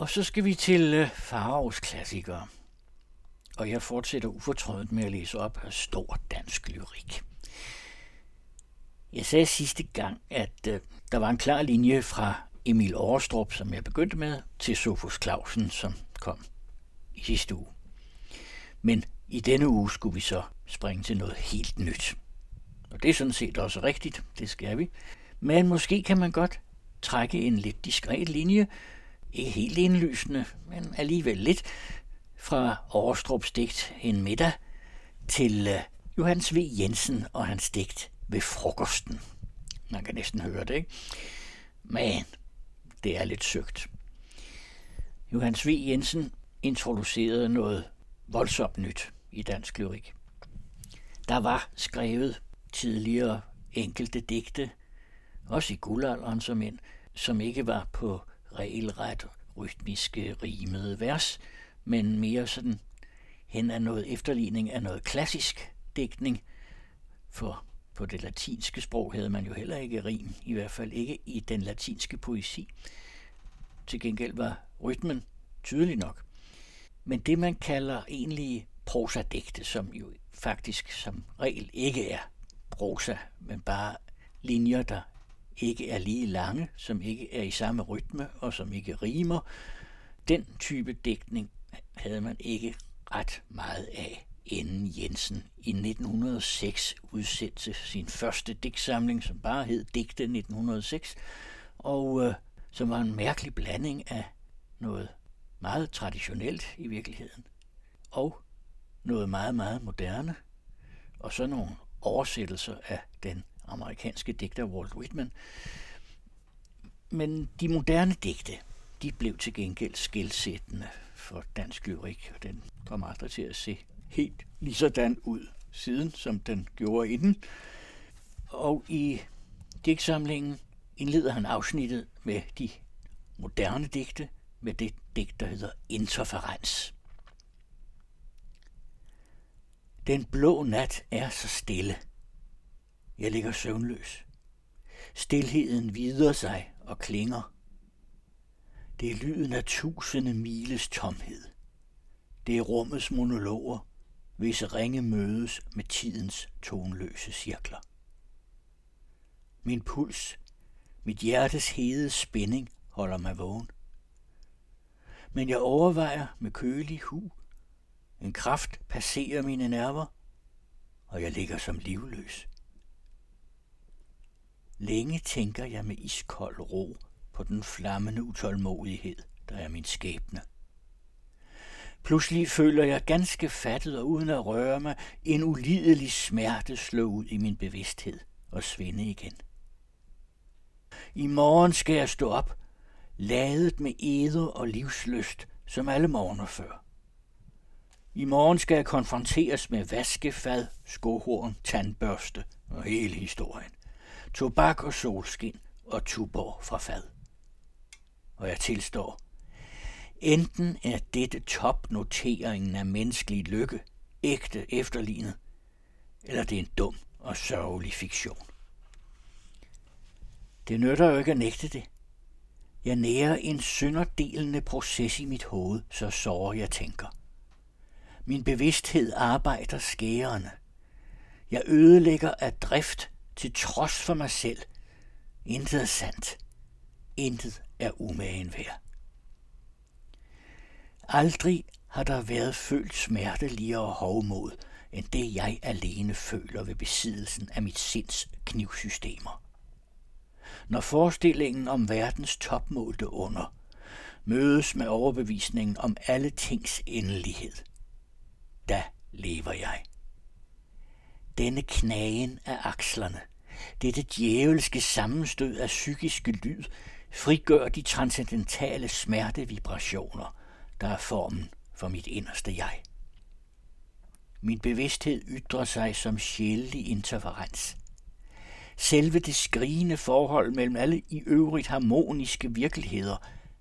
Og så skal vi til øh, Faraos klassikere. Og jeg fortsætter ufortrødent med at læse op af stor dansk lyrik. Jeg sagde sidste gang, at øh, der var en klar linje fra Emil Aarstrup, som jeg begyndte med, til Sofus Clausen, som kom i sidste uge. Men i denne uge skulle vi så springe til noget helt nyt. Og det er sådan set også rigtigt, det skal vi. Men måske kan man godt trække en lidt diskret linje, ikke helt indlysende, men alligevel lidt, fra Aarstrups digt En middag til øh, Johannes V. Jensen og hans digt Ved frokosten. Man kan næsten høre det, ikke? Men det er lidt søgt. Johannes V. Jensen introducerede noget voldsomt nyt i dansk lyrik. Der var skrevet tidligere enkelte digte, også i guldalderen som en, som ikke var på regelret rytmiske rimede vers, men mere sådan hen af noget efterligning af noget klassisk digtning, for på det latinske sprog havde man jo heller ikke rim, i hvert fald ikke i den latinske poesi. Til gengæld var rytmen tydelig nok. Men det, man kalder egentlig prosadigte, som jo faktisk som regel ikke er prosa, men bare linjer, der ikke er lige lange, som ikke er i samme rytme og som ikke rimer. Den type digtning havde man ikke ret meget af, inden Jensen i 1906 udsendte sin første digtsamling, som bare hed Digte 1906, og øh, som var en mærkelig blanding af noget meget traditionelt i virkeligheden, og noget meget, meget moderne, og så nogle oversættelser af den amerikanske digter Walt Whitman. Men de moderne digte, de blev til gengæld skilsættende for dansk lyrik, og den kom aldrig til at se helt lige sådan ud siden, som den gjorde inden. Og i digtsamlingen indleder han afsnittet med de moderne digte, med det digt, der hedder Interferens. Den blå nat er så stille. Jeg ligger søvnløs. Stilheden vider sig og klinger. Det er lyden af tusinde miles tomhed. Det er rummets monologer, hvis ringe mødes med tidens tonløse cirkler. Min puls, mit hjertes hede spænding holder mig vågen. Men jeg overvejer med kølig hu. En kraft passerer mine nerver, og jeg ligger som livløs. Længe tænker jeg med iskold ro på den flammende utålmodighed, der er min skæbne. Pludselig føler jeg ganske fattet og uden at røre mig en ulidelig smerte slå ud i min bevidsthed og svinde igen. I morgen skal jeg stå op, ladet med eder og livsløst, som alle morgener før. I morgen skal jeg konfronteres med vaskefad, skohorn, tandbørste og hele historien. Tobak og solskin og tuborg fra fad. Og jeg tilstår, enten er dette topnoteringen af menneskelig lykke ægte efterlignet, eller det er en dum og sørgelig fiktion. Det nytter jo ikke at nægte det. Jeg nærer en synderdelende proces i mit hoved, så sårer jeg tænker. Min bevidsthed arbejder skærende. Jeg ødelægger af drift til trods for mig selv. Intet er sandt. Intet er umagen værd. Aldrig har der været følt smerteligere hovmod, end det jeg alene føler ved besiddelsen af mit sinds knivsystemer. Når forestillingen om verdens topmålte under mødes med overbevisningen om alle tings endelighed, da lever jeg. Denne knagen af akslerne, dette djævelske sammenstød af psykiske lyd, frigør de transcendentale smertevibrationer, der er formen for mit inderste jeg. Min bevidsthed ytrer sig som sjælelig interferens. Selve det skrigende forhold mellem alle i øvrigt harmoniske virkeligheder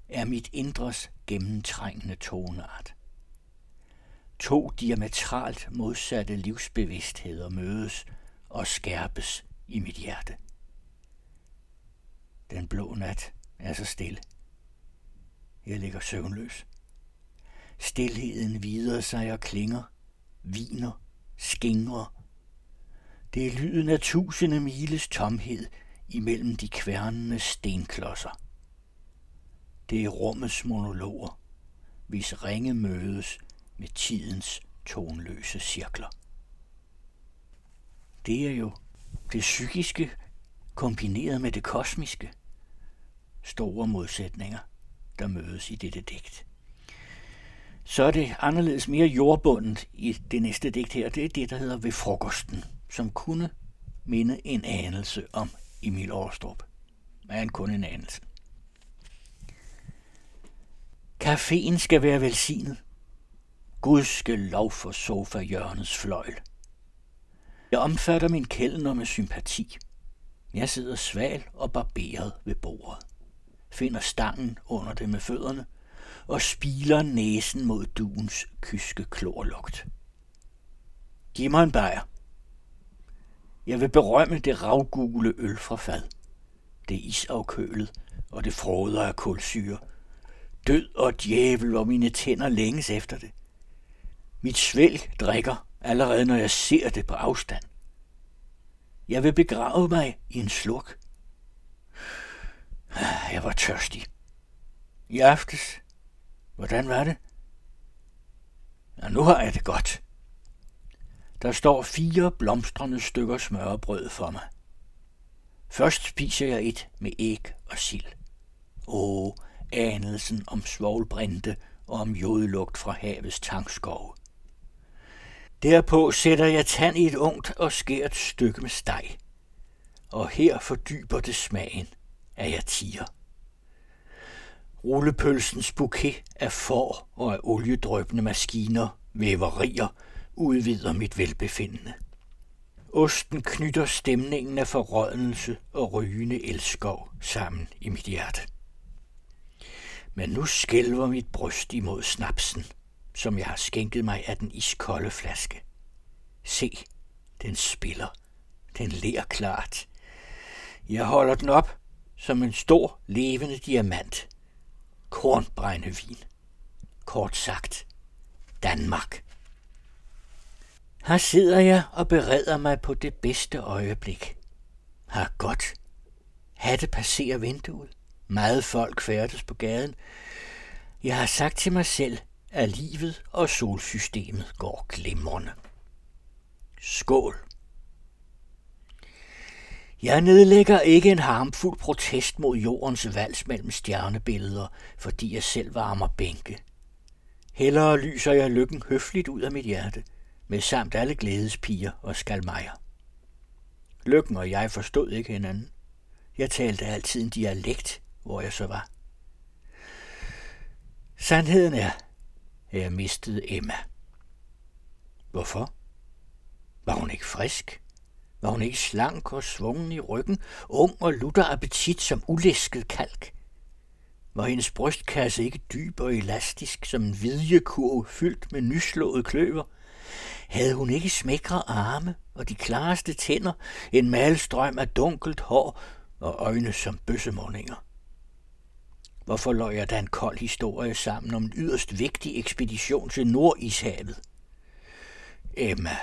er mit indres gennemtrængende toneart. To diametralt modsatte livsbevidstheder mødes og skærpes i mit hjerte. Den blå nat er så stille. Jeg ligger søvnløs. Stilheden vider sig og klinger, viner, skingrer. Det er lyden af tusinde miles tomhed imellem de kværnende stenklodser. Det er rummets monologer, hvis ringe mødes med tidens tonløse cirkler. Det er jo det psykiske kombineret med det kosmiske. Store modsætninger, der mødes i dette digt. Så er det anderledes mere jordbundet i det næste digt her. Det er det, der hedder Ved frokosten, som kunne minde en anelse om Emil Aarstrup. Men kun en anelse. Caféen skal være velsignet. Gud skal lov for sofa hjørnets fløjl. Jeg omfatter min kældner med sympati. Jeg sidder sval og barberet ved bordet. Finder stangen under det med fødderne og spiler næsen mod duens kyske klorlugt. Giv mig en bajer. Jeg vil berømme det ravgule øl fra fad. Det er isafkølet, og det froder af kulsyre. Død og djævel, og mine tænder længes efter det. Mit svælg drikker, allerede når jeg ser det på afstand. Jeg vil begrave mig i en sluk. Jeg var tørstig. I aftes. Hvordan var det? Ja, nu har jeg det godt. Der står fire blomstrende stykker smørbrød for mig. Først spiser jeg et med æg og sild. Åh, anelsen om svoglbrinte og om jodlugt fra havets tangskov. Derpå sætter jeg tand i et ungt og skært stykke med steg. Og her fordyber det smagen, at jeg tiger. Rullepølsens buket af får og af oliedrøbende maskiner, væverier, udvider mit velbefindende. Osten knytter stemningen af forrådnelse og rygende elskov sammen i mit hjerte. Men nu skælver mit bryst imod snapsen – som jeg har skænket mig af den iskolde flaske. Se, den spiller. Den ler klart. Jeg holder den op som en stor, levende diamant. Kornbrændevin. Kort sagt, Danmark. Her sidder jeg og bereder mig på det bedste øjeblik. Har godt. Hatte passerer vinduet. Meget folk færdes på gaden. Jeg har sagt til mig selv, at livet og solsystemet går glimrende. Skål! Jeg nedlægger ikke en harmfuld protest mod jordens vals mellem stjernebilleder, fordi jeg selv varmer bænke. Hellere lyser jeg lykken høfligt ud af mit hjerte, med samt alle glædespiger og skalmejer. Lykken og jeg forstod ikke hinanden. Jeg talte altid en dialekt, hvor jeg så var. Sandheden er, jeg mistede Emma. Hvorfor? Var hun ikke frisk? Var hun ikke slank og svungen i ryggen, ung og lutter appetit som ulæsket kalk? Var hendes brystkasse ikke dyb og elastisk som en vidjekurv fyldt med nyslået kløver? Havde hun ikke smækre arme og de klareste tænder, en malstrøm af dunkelt hår og øjne som bøssemåninger? Hvorfor løg jeg da en kold historie sammen om en yderst vigtig ekspedition til Nordishavet? Emma,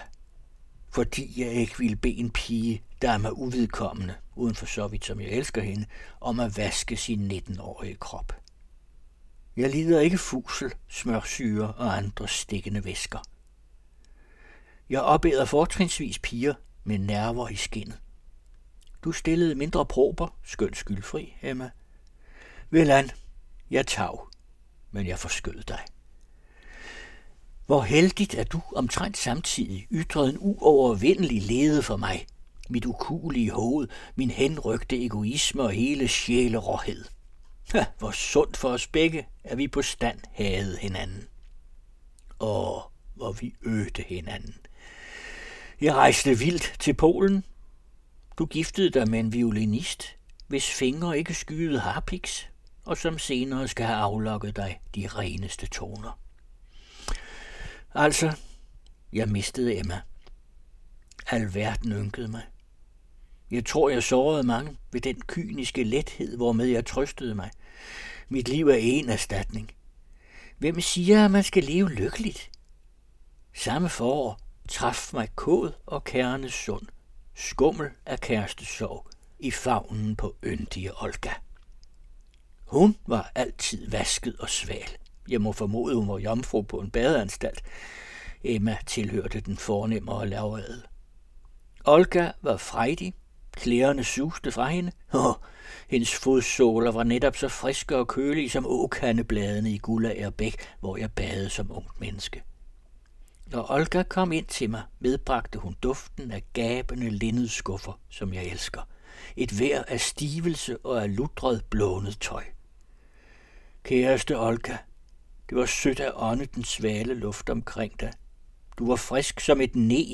fordi jeg ikke ville bede en pige, der er mig uvidkommende, uden for så vidt som jeg elsker hende, om at vaske sin 19-årige krop. Jeg lider ikke fusel, smørsyre og andre stikkende væsker. Jeg opæder fortrinsvis piger med nerver i skinnet. Du stillede mindre prober, skønt skyldfri, Emma, Velan, jeg tav, men jeg forskød dig. Hvor heldigt, at du omtrent samtidig ytrede en uovervindelig lede for mig. Mit ukulige hoved, min henrygte egoisme og hele sjæleråhed. Ha, hvor sundt for os begge, at vi på stand havde hinanden. Åh, hvor vi øgte hinanden. Jeg rejste vildt til Polen. Du giftede dig med en violinist, hvis fingre ikke skyede harpiks og som senere skal have aflokket dig de reneste toner. Altså, jeg mistede Emma. Alverden ynkede mig. Jeg tror, jeg sårede mange ved den kyniske lethed, hvormed jeg trøstede mig. Mit liv er en erstatning. Hvem siger, at man skal leve lykkeligt? Samme forår traf mig kod og kærnes sund, skummel af kærestesorg i favnen på yndige Olga. Hun var altid vasket og sval. Jeg må formode, hun var jomfru på en badeanstalt. Emma tilhørte den fornemmere lavade. Olga var frejdig, klæderne suste fra hende, og hendes fodsåler var netop så friske og kølige som åkandebladene i Gullager Bæk, hvor jeg badede som ungt menneske. Når Olga kom ind til mig, medbragte hun duften af gabende linnedskuffer, som jeg elsker. Et vær af stivelse og af lutret blånet tøj. Kæreste Olga, det var sødt at ånde den svale luft omkring dig. Du var frisk som et ne,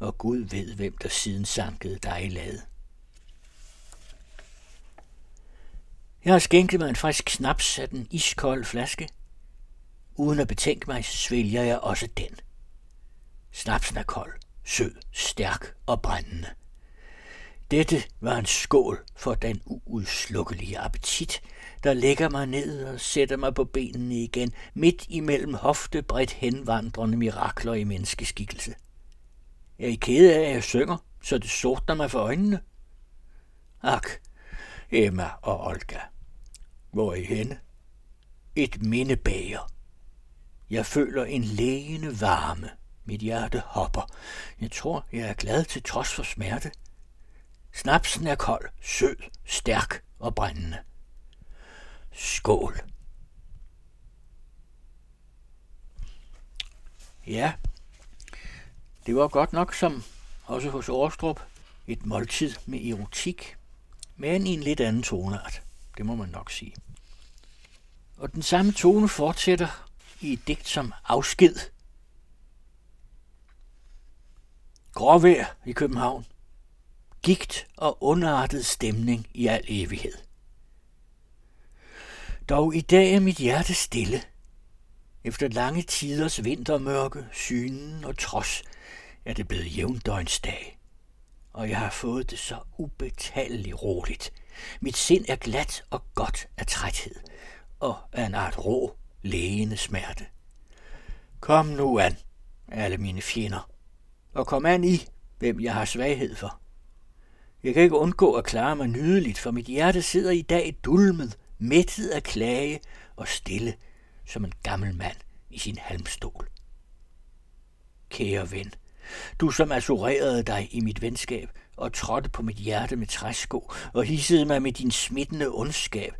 og Gud ved, hvem der siden sankede dig i lade. Jeg har skænket mig en frisk snaps af den iskold flaske. Uden at betænke mig, svælger jeg også den. Snapsen er kold, sød, stærk og brændende. Dette var en skål for den uudslukkelige appetit, der lægger mig ned og sætter mig på benene igen, midt imellem hoftebredt henvandrende mirakler i menneskeskikkelse. Jeg er ked af, at jeg synger, så det sortner mig for øjnene. Ak, Emma og Olga. Hvor er I henne? Et mindebager. Jeg føler en lægende varme. Mit hjerte hopper. Jeg tror, jeg er glad til trods for smerte. Snapsen er kold, sød, stærk og brændende. Skål. Ja, det var godt nok som også hos Årstrup et måltid med erotik, men i en lidt anden toneart, det må man nok sige. Og den samme tone fortsætter i et digt som afsked. Gråvejr i København. Gigt og underartet stemning i al evighed. Dog i dag er mit hjerte stille. Efter lange tiders vintermørke, synen og trods, er det blevet jævndøgnsdag. Og jeg har fået det så ubetaleligt roligt. Mit sind er glat og godt af træthed, og af en art rå, lægende smerte. Kom nu an, alle mine fjender, og kom an i, hvem jeg har svaghed for. Jeg kan ikke undgå at klare mig nydeligt, for mit hjerte sidder i dag dulmet, mættet af klage og stille som en gammel mand i sin halmstol. Kære ven, du som assurerede dig i mit venskab og trådte på mit hjerte med træsko og hissede mig med din smittende ondskab,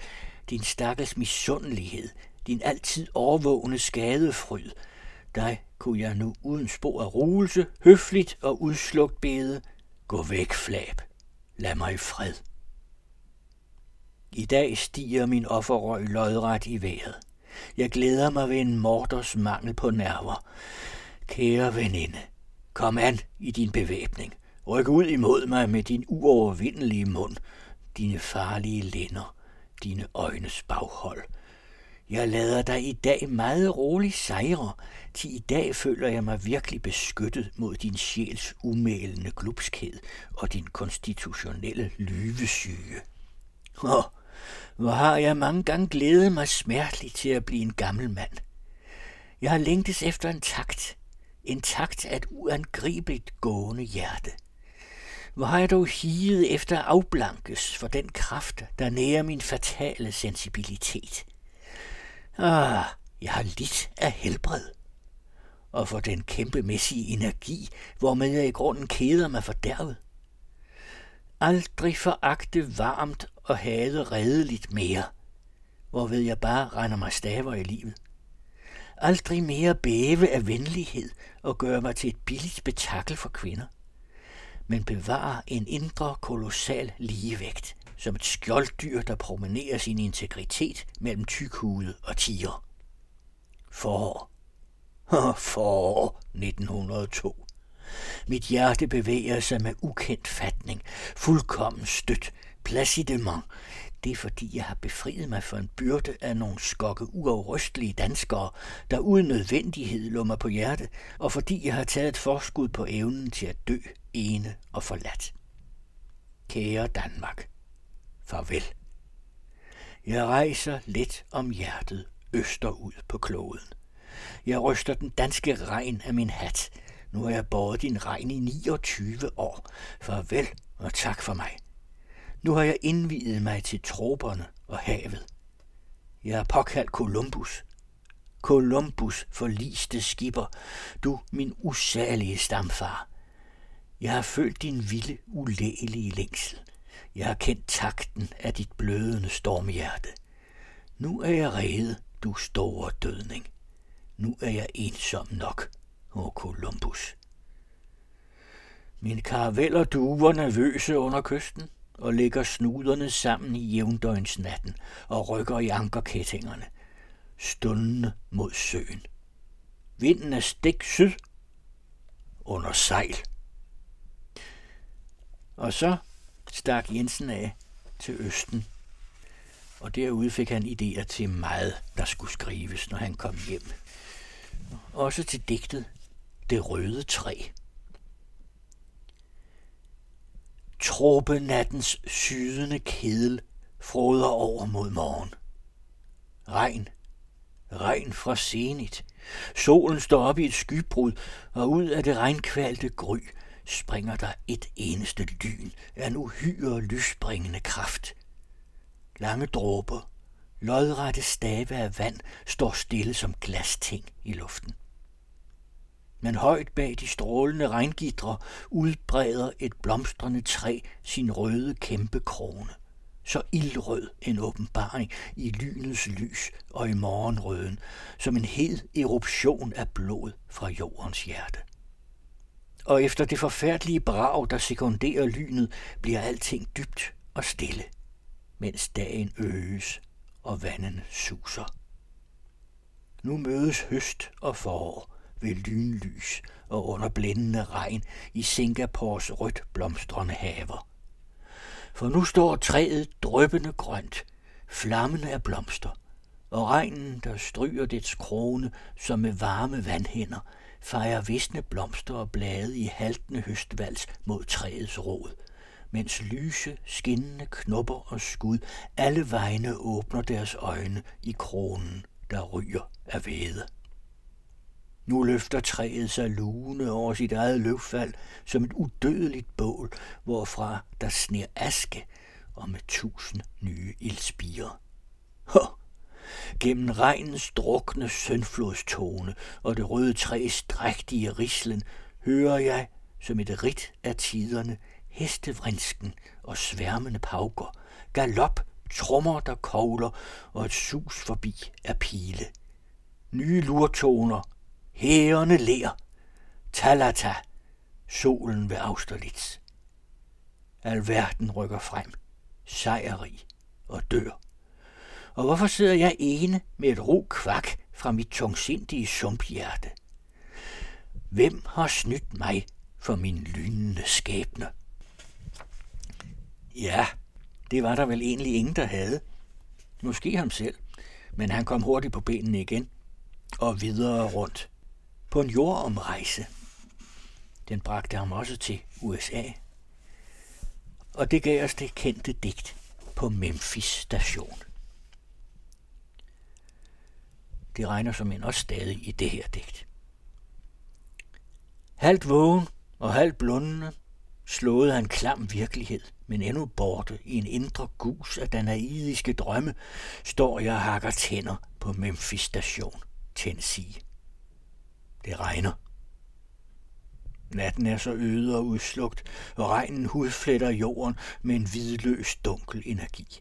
din stakkels misundelighed, din altid overvågende skadefryd, dig kunne jeg nu uden spor af ruelse, høfligt og udslugt bede, gå væk, flab, lad mig i fred. I dag stiger min offerrøg lodret i vejret. Jeg glæder mig ved en morders mangel på nerver. Kære veninde, kom an i din bevæbning. Ryk ud imod mig med din uovervindelige mund, dine farlige lænder, dine øjnes baghold. Jeg lader dig i dag meget rolig sejre, til i dag føler jeg mig virkelig beskyttet mod din sjæls umælende glupskhed og din konstitutionelle lyvesyge. Åh, hvor har jeg mange gange glædet mig smerteligt til at blive en gammel mand. Jeg har længtes efter en takt, en takt af et uangribeligt gående hjerte. Hvor har jeg dog higet efter afblankes for den kraft, der nærer min fatale sensibilitet. Ah, jeg har lidt af helbred. Og for den kæmpemæssige energi, hvormed jeg i grunden keder mig fordærvet. Aldrig foragte varmt og hade redeligt mere, hvorved jeg bare render mig staver i livet. Aldrig mere bæve af venlighed og gøre mig til et billigt spektakel for kvinder, men bevare en indre kolossal ligevægt, som et skjolddyr, der promenerer sin integritet mellem tykhude og tiger. Forår. Forår 1902. Mit hjerte bevæger sig med ukendt fatning, fuldkommen stødt, placidement. Det er fordi, jeg har befriet mig for en byrde af nogle skokke uafrystelige danskere, der uden nødvendighed lå mig på hjerte, og fordi jeg har taget et forskud på evnen til at dø ene og forladt. Kære Danmark, farvel. Jeg rejser let om hjertet østerud på kloden. Jeg ryster den danske regn af min hat. Nu har jeg båret din regn i 29 år. Farvel og tak for mig. Nu har jeg indvidet mig til troberne og havet. Jeg er påkaldt Columbus. Columbus forliste skipper, du min usalige stamfar. Jeg har følt din vilde, ulægelige længsel. Jeg har kendt takten af dit blødende stormhjerte. Nu er jeg rede, du store dødning. Nu er jeg ensom nok, o Columbus. Mine karaveller duver nervøse under kysten og lægger snuderne sammen i jævndøgnsnatten og rykker i ankerkættingerne, stundende mod søen. Vinden er stik syd under sejl. Og så stak Jensen af til Østen, og derude fik han idéer til meget, der skulle skrives, når han kom hjem. Også til digtet Det røde træ. Tropenattens sydende kedel froder over mod morgen. Regn. Regn fra senit. Solen står op i et skybrud, og ud af det regnkvalte gry springer der et eneste lyn af en uhyre lysbringende kraft. Lange dråber, lodrette stave af vand står stille som glasting i luften. Men højt bag de strålende regngitre udbreder et blomstrende træ sin røde kæmpe krone. Så ildrød en åbenbaring i lynets lys og i morgenrøden, som en hed eruption af blod fra jordens hjerte. Og efter det forfærdelige brag, der sekunderer lynet, bliver alting dybt og stille, mens dagen øges og vandene suser. Nu mødes høst og forår, ved lynlys og under blændende regn i Singapores rødt blomstrende haver. For nu står træet drøbende grønt, flammende af blomster, og regnen, der stryger dets krone som med varme vandhænder, fejrer visne blomster og blade i haltende høstvals mod træets rod, mens lyse, skinnende knopper og skud alle vegne åbner deres øjne i kronen, der ryger af væde. Nu løfter træet sig lune over sit eget løvfald som et udødeligt bål, hvorfra der sner aske og med tusind nye ildspiger. Hå! Gennem regnens drukne søndflodstone og det røde træs drægtige rislen hører jeg som et rit af tiderne hestevrinsken og sværmende pauker, galop, trommer, der kogler og et sus forbi af pile. Nye lurtoner Hærene ler. Talata. Solen ved Austerlitz. Alverden rykker frem. Sejrig og dør. Og hvorfor sidder jeg ene med et ro kvak fra mit tungsindige sumphjerte? Hvem har snydt mig for min lynende skæbne? Ja, det var der vel egentlig ingen, der havde. Måske ham selv, men han kom hurtigt på benene igen og videre rundt på en jordomrejse. Den bragte ham også til USA. Og det gav os det kendte digt på Memphis station. Det regner som en også stadig i det her digt. Halvt vågen og halvt blundende slåede han klam virkelighed, men endnu borte i en indre gus af danaidiske drømme, står jeg og hakker tænder på Memphis station, Tennessee. Det regner. Natten er så øde og udslugt, og regnen hudfletter jorden med en hvidløs dunkel energi.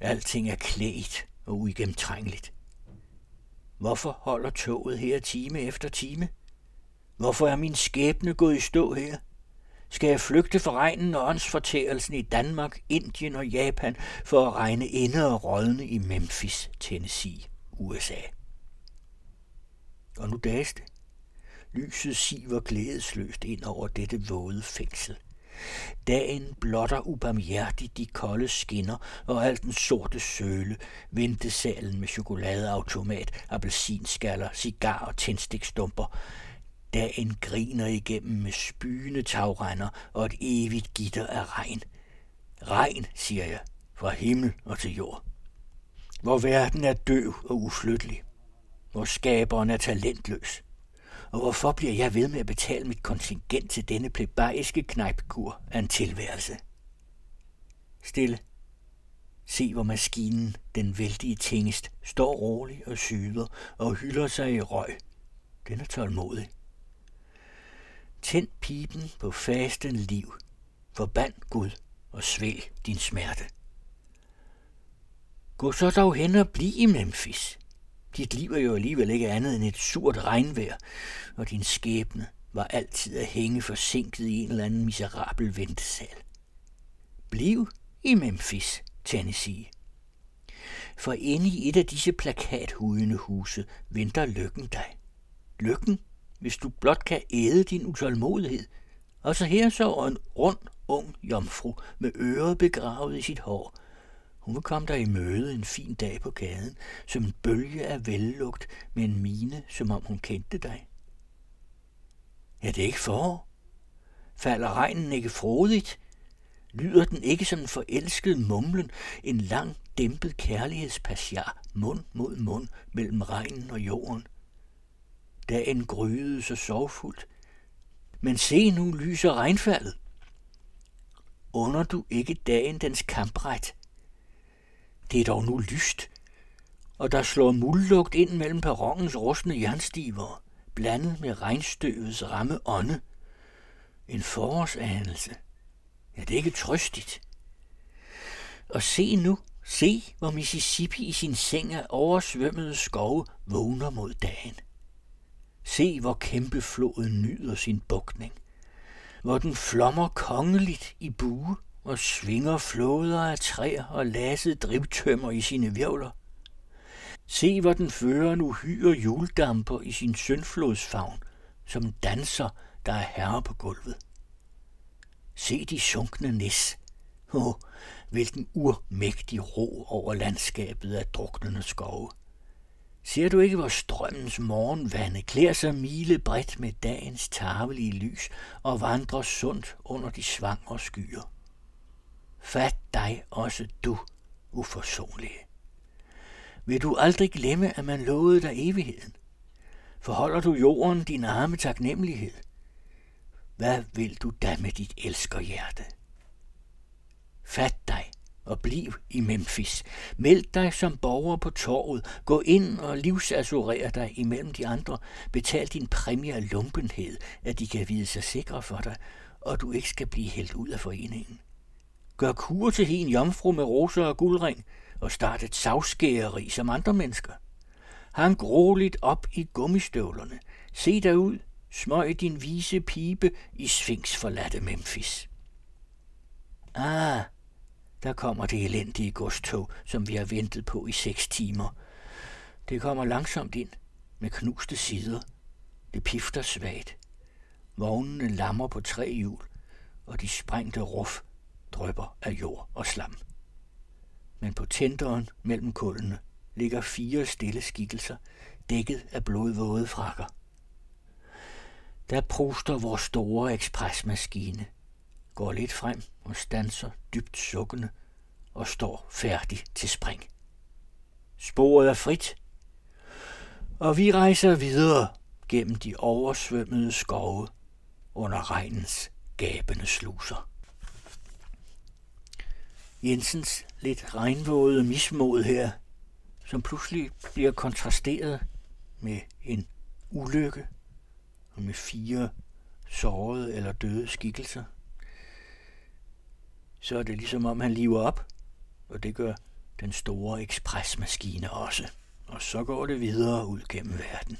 Alting er klædt og uigennemtrængeligt. Hvorfor holder toget her time efter time? Hvorfor er min skæbne gået i stå her? Skal jeg flygte for regnen og åndsfortærelsen i Danmark, Indien og Japan for at regne inde og rådne i Memphis, Tennessee, USA? Og nu dages det. Lyset siver glædesløst ind over dette våde fængsel. Dagen blotter ubarmhjertigt de kolde skinner og al den sorte søle, ventesalen med chokoladeautomat, appelsinskaller, cigar og tændstikstumper. Dagen griner igennem med spyende tagrender og et evigt gitter af regn. Regn, siger jeg, fra himmel og til jord. hvor verden er døv og uflyttelig, hvor skaberen er talentløs, og hvorfor bliver jeg ved med at betale mit kontingent til denne plebejiske knejpkur af en tilværelse? Stille. Se, hvor maskinen, den vældige tingest, står rolig og syder og hylder sig i røg. Den er tålmodig. Tænd pipen på fasten liv. Forband Gud og svæl din smerte. Gå så dog hen og bliv i Memphis. Dit liv er jo alligevel ikke andet end et surt regnvejr, og din skæbne var altid at hænge forsinket i en eller anden miserabel ventesal. Bliv i Memphis, Tennessee. For inde i et af disse plakathudende huse venter lykken dig. Lykken, hvis du blot kan æde din utålmodighed. Og så her så en rund, ung jomfru med ører begravet i sit hår. Hun kom der i møde en fin dag på gaden, som en bølge af vellugt med en mine, som om hun kendte dig. Ja, det er ikke forår. Falder regnen ikke frodigt? Lyder den ikke som en forelsket mumlen, en lang, dæmpet kærlighedspassiar, mund mod mund mellem regnen og jorden? Dagen gryede så sorgfuldt. Men se nu lyser regnfaldet. Under du ikke dagen dens kampret? Det er dog nu lyst, og der slår muldlugt ind mellem perrongens rustne jernstiver, blandet med regnstøvets ramme ånde. En forårsanelse. Ja, det er ikke trøstigt. Og se nu, se, hvor Mississippi i sin seng af oversvømmede skove vågner mod dagen. Se, hvor kæmpe floden nyder sin bukning. Hvor den flommer kongeligt i bue og svinger flåder af træer og lasset drivtømmer i sine virvler. Se, hvor den fører en uhyre juldamper i sin søndflodsfavn, som danser, der er herre på gulvet. Se de sunkne næs. Åh, oh, hvilken urmægtig ro over landskabet af druknende skove. Ser du ikke, hvor strømmens morgenvande klæder sig mile bredt med dagens tarvelige lys og vandrer sundt under de svangre skyer? Fat dig også du, uforsonlige. Vil du aldrig glemme, at man lovede dig evigheden? Forholder du jorden din arme taknemmelighed? Hvad vil du da med dit elskerhjerte? Fat dig og bliv i Memphis. Meld dig som borger på torvet. Gå ind og livsassurer dig imellem de andre. Betal din præmie af lumpenhed, at de kan vide sig sikre for dig, og du ikke skal blive hældt ud af foreningen. Gør kur til hin jomfru med roser og guldring, og start et savskæreri som andre mennesker. Hang roligt op i gummistøvlerne. Se dig ud, smøg din vise pibe i Sphinx forladte Memphis. Ah, der kommer det elendige godstog, som vi har ventet på i seks timer. Det kommer langsomt ind, med knuste sider. Det pifter svagt. Vognene lammer på tre hjul, og de sprængte ruf drøber af jord og slam. Men på tænderen mellem kullene ligger fire stille skikkelser, dækket af blodvåde frakker. Der pruster vores store ekspresmaskine, går lidt frem og stanser dybt sukkende og står færdig til spring. Sporet er frit, og vi rejser videre gennem de oversvømmede skove under regnens gabende sluser. Jensens lidt regnvåde mismod her, som pludselig bliver kontrasteret med en ulykke og med fire sårede eller døde skikkelser. Så er det ligesom om han lever op, og det gør den store ekspresmaskine også. Og så går det videre ud gennem verden.